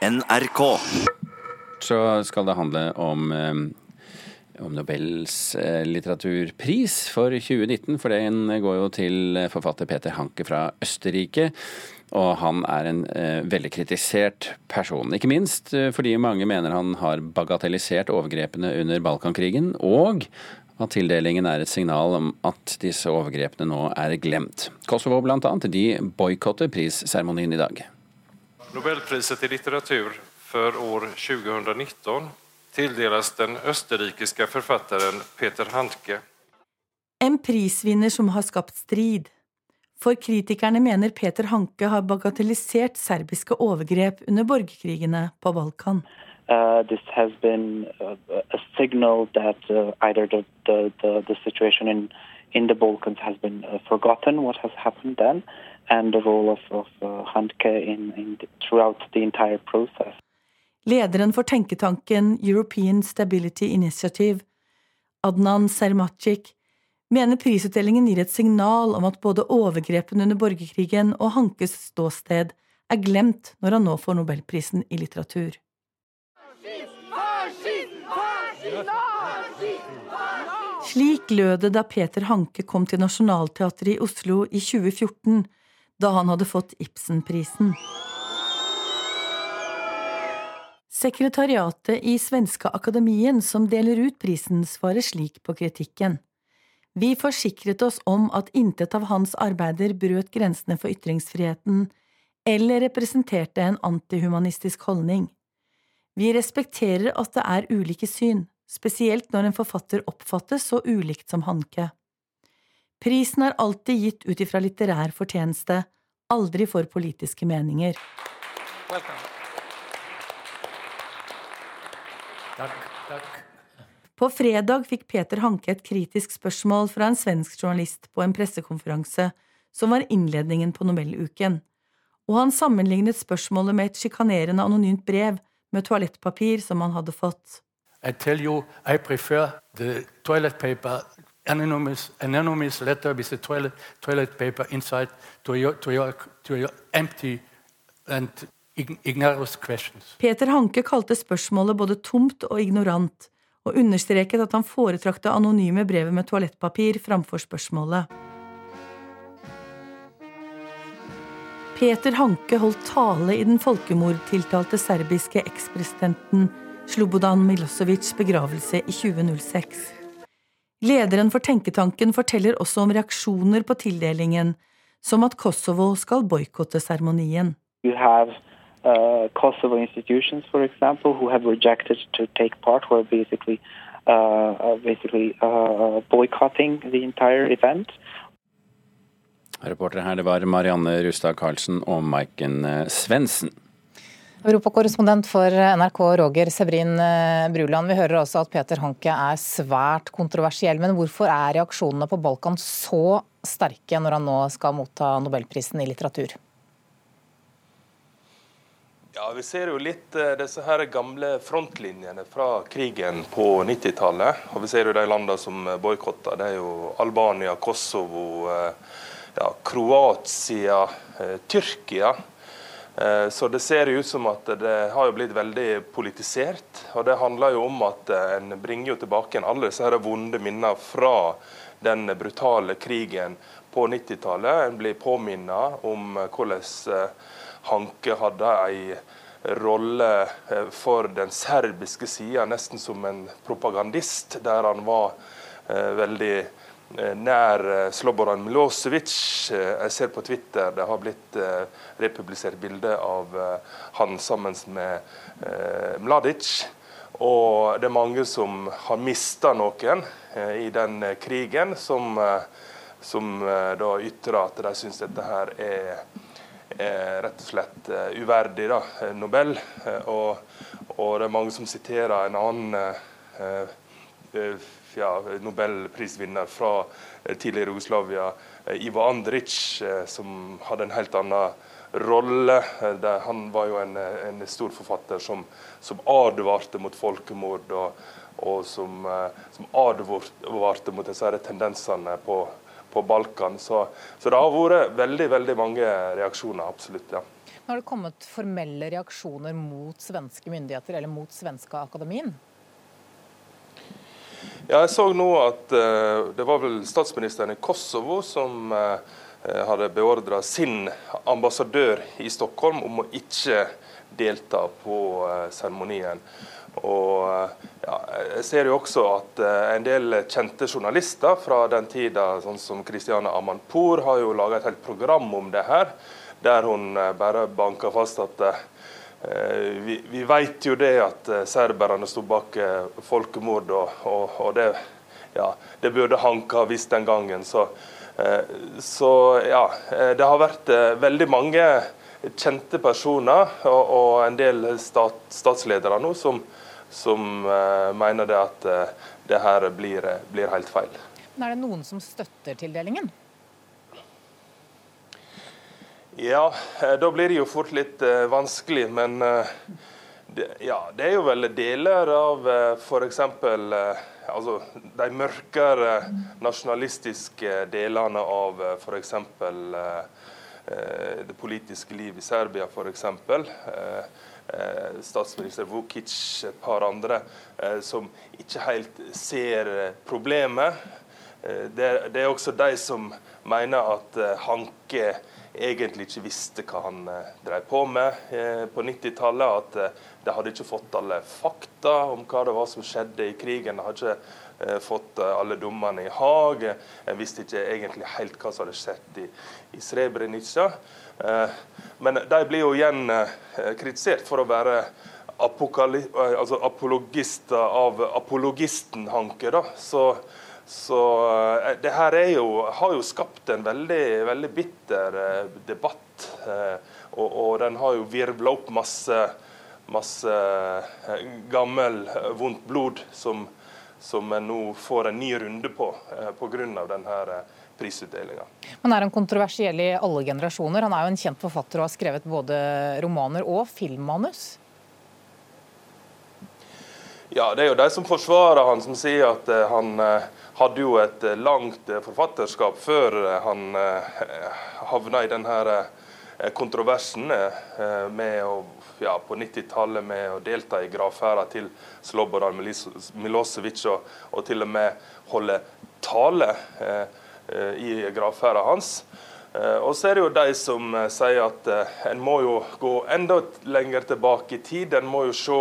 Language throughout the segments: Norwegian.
NRK. Så skal det handle om, eh, om Nobels eh, litteraturpris for 2019, for den går jo til forfatter Peter Hanke fra Østerrike. Og han er en eh, veldig kritisert person. Ikke minst eh, fordi mange mener han har bagatellisert overgrepene under Balkankrigen, og at tildelingen er et signal om at disse overgrepene nå er glemt. Kosovo bl.a. de boikotter prisseremonien i dag. Nobelpriset i litteratur for år 2019 tildeles den østerrikiske forfatteren Peter Handke. En prisvinner som har skapt strid. For kritikerne mener Peter Hanke har bagatellisert serbiske overgrep under borgerkrigene på Balkan. Uh, this has been a signal that uh, either the, the, the, the, situation in, in the Balkans has been uh, forgotten, what has happened then, and the role of, of uh, Handke in, in the, throughout the entire process. Lederen for tenketanken European Stability Initiative, Adnan Sermacic, mener prisutdelingen gir et signal om at både overgrepene under borgerkrigen og Hankes ståsted er glemt når han nå får nobelprisen i litteratur. Slik lød det da Peter Hanke kom til Nationaltheatret i Oslo i 2014, da han hadde fått Ibsenprisen. Sekretariatet i Svenska Akademien som deler ut prisen, svarer slik på kritikken. Vi forsikret oss om at intet av hans arbeider brøt grensene for ytringsfriheten eller representerte en antihumanistisk holdning. Vi respekterer at det er ulike syn, spesielt når en forfatter oppfattes så ulikt som Hanke. Prisen er alltid gitt ut ifra litterær fortjeneste, aldri for politiske meninger. Takk, takk. På fredag fikk Peter Hanke et kritisk spørsmål fra en svensk journalist på en pressekonferanse som var innledningen på Nobeluken, og han sammenlignet spørsmålet med et sjikanerende anonymt brev med toalettpapir som han hadde fått. I tell you, I prefer the toilet paper, anonymous, anonymous letter with the toilet, toilet paper inside to your, to your, to your empty and ignorant questions. Peter Hanke kalte spørsmålet både tomt og ignorant, og understreket at han foretrakk det anonyme brevet med toalettpapir framfor spørsmålet. Peter Hanke holdt tale i den folkemordtiltalte serbiske ekspresidenten Slobodan Milosevics begravelse i 2006. Lederen for tenketanken forteller også om reaksjoner på tildelingen, som at Kosovo skal boikotte seremonien. Uh, Kosovo institutions, for example, who have rejected to take part, who are basically, uh, uh basically uh, boycotting the entire event. Reportere her det var Marianne Rustad Karlsen og Maiken eh, Svendsen. Europakorrespondent for NRK Roger Sebrin eh, Bruland. Vi hører også at Peter Hanke er svært kontroversiell. Men hvorfor er reaksjonene på Balkan så sterke når han nå skal motta nobelprisen i litteratur? Ja, Vi ser jo litt uh, disse her gamle frontlinjene fra krigen på 90-tallet. Og vi ser jo de landene som boikotter. Det er jo Albania, Kosovo, ja, Kroatia, eh, Tyrkia. Eh, så det ser ut som at det har blitt veldig politisert. Og det handler jo om at eh, en bringer jo tilbake alle disse vonde minner fra den brutale krigen på 90-tallet. En blir påminnet om hvordan Hanke hadde ei rolle for den serbiske sida, nesten som en propagandist, der han var veldig Eh, nær eh, Slobodan Milosevic. Eh, jeg ser på Twitter det har blitt republisert bilde av han sammen med Mladic. Og det er mange som har mista noen i den krigen, som, som da ytrer at de syns dette her er, er, rett og slett uverdig da, Nobel. Og, og, det er mange som siterer en annen ja, nobelprisvinner fra eh, tidligere Jugoslavia, eh, Ivo Andric, eh, som hadde en helt annen rolle. Han var jo en, en stor forfatter som, som, advarte mot folkemord, og, og som, som, advarte mot disse tendensene på, på Balkan. Så, så, det har vært veldig veldig mange reaksjoner, absolutt. ja. Har det kommet formelle reaksjoner mot svenske myndigheter eller mot svenske akademien? Ja, jeg så nå at uh, det var vel statsministeren i Kosovo som uh, hadde beordra sin ambassadør i Stockholm om å ikke delta på uh, seremonien. Og ja, Jeg ser jo også at en del kjente journalister fra den tida, sånn som Christiane Amanpour, har jo laga et helt program om det her der hun bare banka fast at vi, vi vet jo det at eh, serberne sto bak folkemord, og, og, og det, ja, det burde Hanka visst den gangen. Så, så, ja, det har vært veldig mange kjente personer og, og en del stat, statsledere nå som, som mener det at det her blir, blir helt feil. Men er det noen som støtter tildelingen? Ja, eh, da blir det jo fort litt uh, vanskelig. Men uh, det, ja, det er jo vel deler av uh, f.eks. Uh, altså de mørkere nasjonalistiske delene av uh, f.eks. Uh, det politiske livet i Serbia, f.eks. Statsminister Vukic, et par andre, som ikke helt ser problemet. Det, er også de som mener at Hanke egentlig ikke visste hva han eh, drev på med eh, på 90-tallet. At eh, de hadde ikke fått alle fakta om hva det var som skjedde i krigen. De hadde ikke fått alle dommene i Haag. En visste ikke egentlig helt hva som hadde skjedd i, i Srebrenica. Men de blir jo igjen kritisert for å være altså apologister av apologisten Hanke. da, så så eh, det her jo, har jo skapt en veldig, veldig bitter eh, debatt. Eh, og, og, den har jo virvla opp masse, masse gammel, vondt blod som, som en nå får en ny runde på pga. denne prisutdelinga. Men er han kontroversiell i alle generasjoner. Han er jo en kjent forfatter og har skrevet både romaner og filmmanus. Ja, det er jo de som forsvarer han som sier at han hadde jo et eh, langt eh, forfatterskap før eh, han havna i denne kontroversen med å, ja, på 90-tallet med å delta i gravferda til Slobodan Milosevic og, og, til og med holde tale i gravferda hans. Og så er det jo de som sier at en må jo gå enda lenger tilbake i tid. En må jo se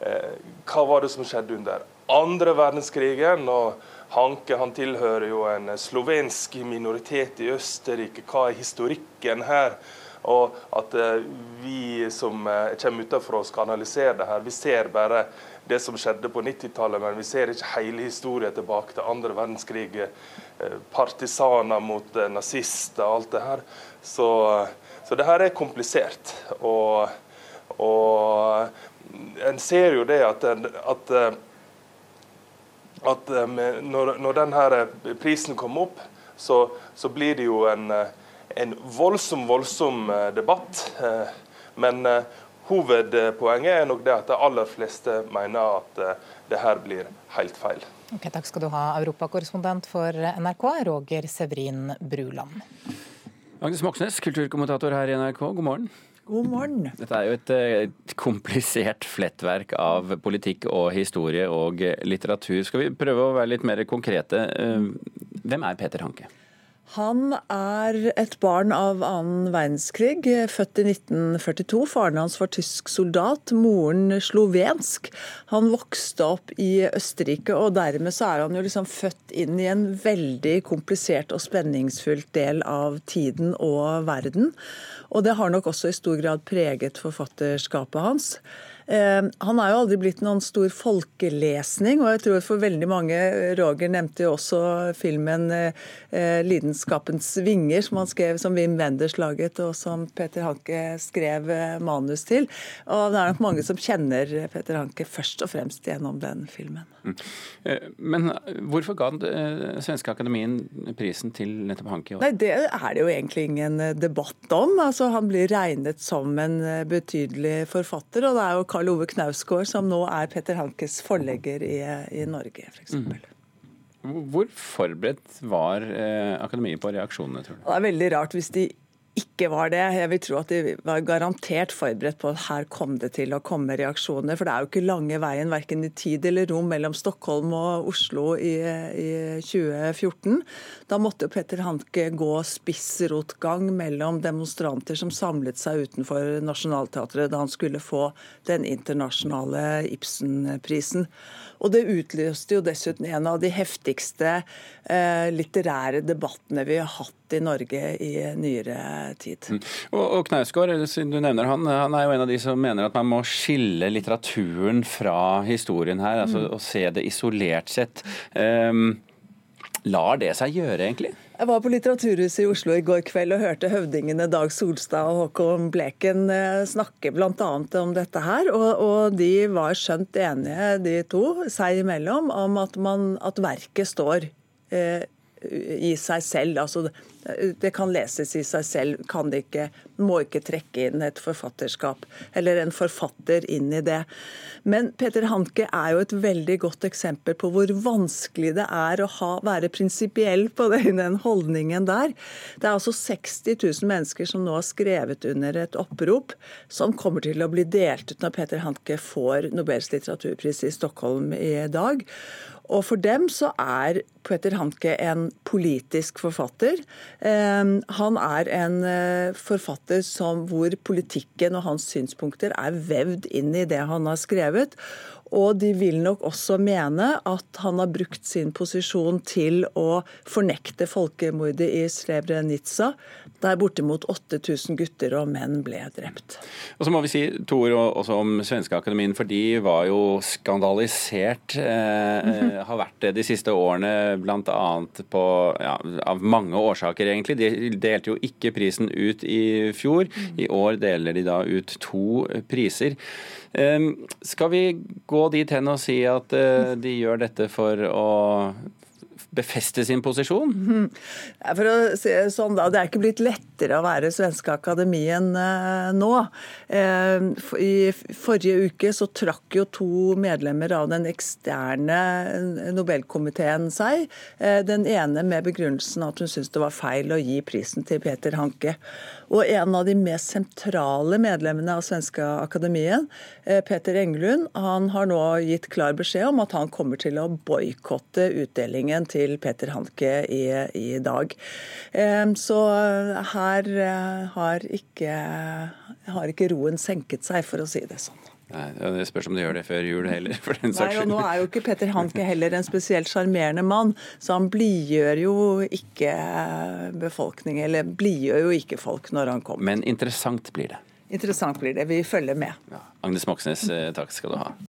hva var det som skjedde under andre verdenskrigen. og Hanke han tilhører jo en slovensk minoritet i Østerrike. Hva er historikken her? Og at eh, vi som eh, kommer utenfor oss, skal analysere det her. Vi ser bare det som skjedde på 90-tallet, men vi ser ikke hele historien tilbake til andre verdenskrig. Eh, partisaner mot nazister og alt det her. Så, så det her er komplisert. Og, og en ser jo det at, at at eh, når, når denne eh, prisen kommer opp, så, så, blir det jo en, eh, en voldsom, voldsom debatt. Men hovedpoenget er nok det at de aller fleste mener at det her blir helt feil. Ok, takk skal du ha, europakorrespondent for NRK, Roger Severin Bruland. Agnes Moxnes, kulturkommentator her i NRK, god morgen. God morgen. Dette er jo et, et, komplisert flettverk av politikk og historie og litteratur. Skal vi prøve å være litt mer konkrete? Eh, hvem er Peter Hanke? Han er et barn av annen verdenskrig, født i 1942. Faren hans var tysk soldat, moren slovensk. Han vokste opp i Østerrike, og dermed så er han jo liksom født inn i en veldig komplisert og spenningsfullt del av tiden og verden. Og det har nok også i stor grad preget forfatterskapet hans. Eh, han er jo aldri blitt noen stor folkelesning, og jeg tror for veldig mange Roger nevnte jo også filmen eh, 'Lidenskapens vinger', som han skrev, som Wim Wenders laget, og som Peter Hanke skrev eh, manus til. Og det er nok mange som kjenner Peter Hanke først og fremst gjennom den filmen. Mm. Men hvorfor ga den svenske akademien prisen til nettopp Hanke? Nei, Det er det jo egentlig ingen debatt om. Altså, han blir regnet som en betydelig forfatter, og det er jo Karl Ove Knausgård, som nå er Petter Hankes forlegger i, i Norge, f.eks. Mm. Hvor forberedt var eh, akademiet på reaksjonene, tror du? Det er veldig rart hvis de ikke var det. Jeg vil tro at de var garantert forberedt på at her kom det til å komme reaksjoner. For det er jo ikke lange veien verken i tid eller rom mellom Stockholm og Oslo i, i 2014. Da måtte jo Petter Hanke gå spissrotgang mellom demonstranter som samlet seg utenfor Nationaltheatret da han skulle få den internasjonale Ibsen-prisen. Og det utløste jo dessuten en av de heftigste eh, litterære debattene vi har hatt i Norge i nyere tid. Mm. Og, og Knausgård, du nevner han, han er jo en av de som mener at man må skille litteraturen fra historien her, altså mm. og se det isolert sett. Um, lar det seg gjøre, egentlig? Jeg var på Litteraturhuset i Oslo i går kveld og hørte høvdingene Dag Solstad og Håkon Bleken eh, snakke bl.a. om dette her. Og, og, de var skjønt enige, de to, seg imellom, om at, man, at verket står eh, i seg selv. Altså, det kan leses i seg selv, kan det ikke. Må ikke trekke inn et forfatterskap eller en forfatter inn i det. Men Peter Hanke er jo et veldig godt eksempel på hvor vanskelig det er å ha, være prinsipiell på den holdningen der. Det er altså 60 000 mennesker som nå har skrevet under et opprop som kommer til å bli delt ut når Peter Hanke får Nobels litteraturpris i Stockholm i dag. Og for dem så er Peter Hanke en politisk forfatter. Ehm, han er en eh, forfatter som, hvor politikken og hans synspunkter er vevd inn i det han har skrevet. Og de vil nok også mene at han har brukt sin posisjon til å fornekte folkemordet i Srebrenica, der bortimot 8000 gutter og menn ble drept. Og så må vi si to ord også om Svenskeakademien, for de var jo skandalisert. Eh, mhm. har vært det de siste årene, bl.a. på ja, av mange årsaker, egentlig. De delte jo ikke prisen ut i fjor. Mhm. I år deler de da ut to priser. Skal vi gå dit hen og si at eh, de gjør dette for å befeste sin posisjon? For å si det sånn, da. Det er ikke blitt lettere å være svenske akademien eh, nå. Eh, I forrige uke så trakk jo to medlemmer av den eksterne Nobelkomiteen seg. Eh, den ene med begrunnelsen at hun syntes det var feil å gi prisen til Peter Hanke. Og en av de mest sentrale medlemmene av Svenske Akademien, Peter Englund, han har nå gitt klar beskjed om at han kommer til å boikotte utdelingen til til Peter Hanke i, i dag. Så her eh, har ikke, har ikke roen senket seg, for å si det sånn. Nei, Det spørs om de gjør det før jul heller. for den saks skyld. Nå er jo ikke Petter Hanke heller en spesielt sjarmerende mann, så han blidgjør jo ikke befolkningen, eller blidgjør jo ikke folk når han kommer. Men interessant blir det. Interessant blir det. Vi følger med. Ja. Agnes Moxnes, eh, takk skal du ha.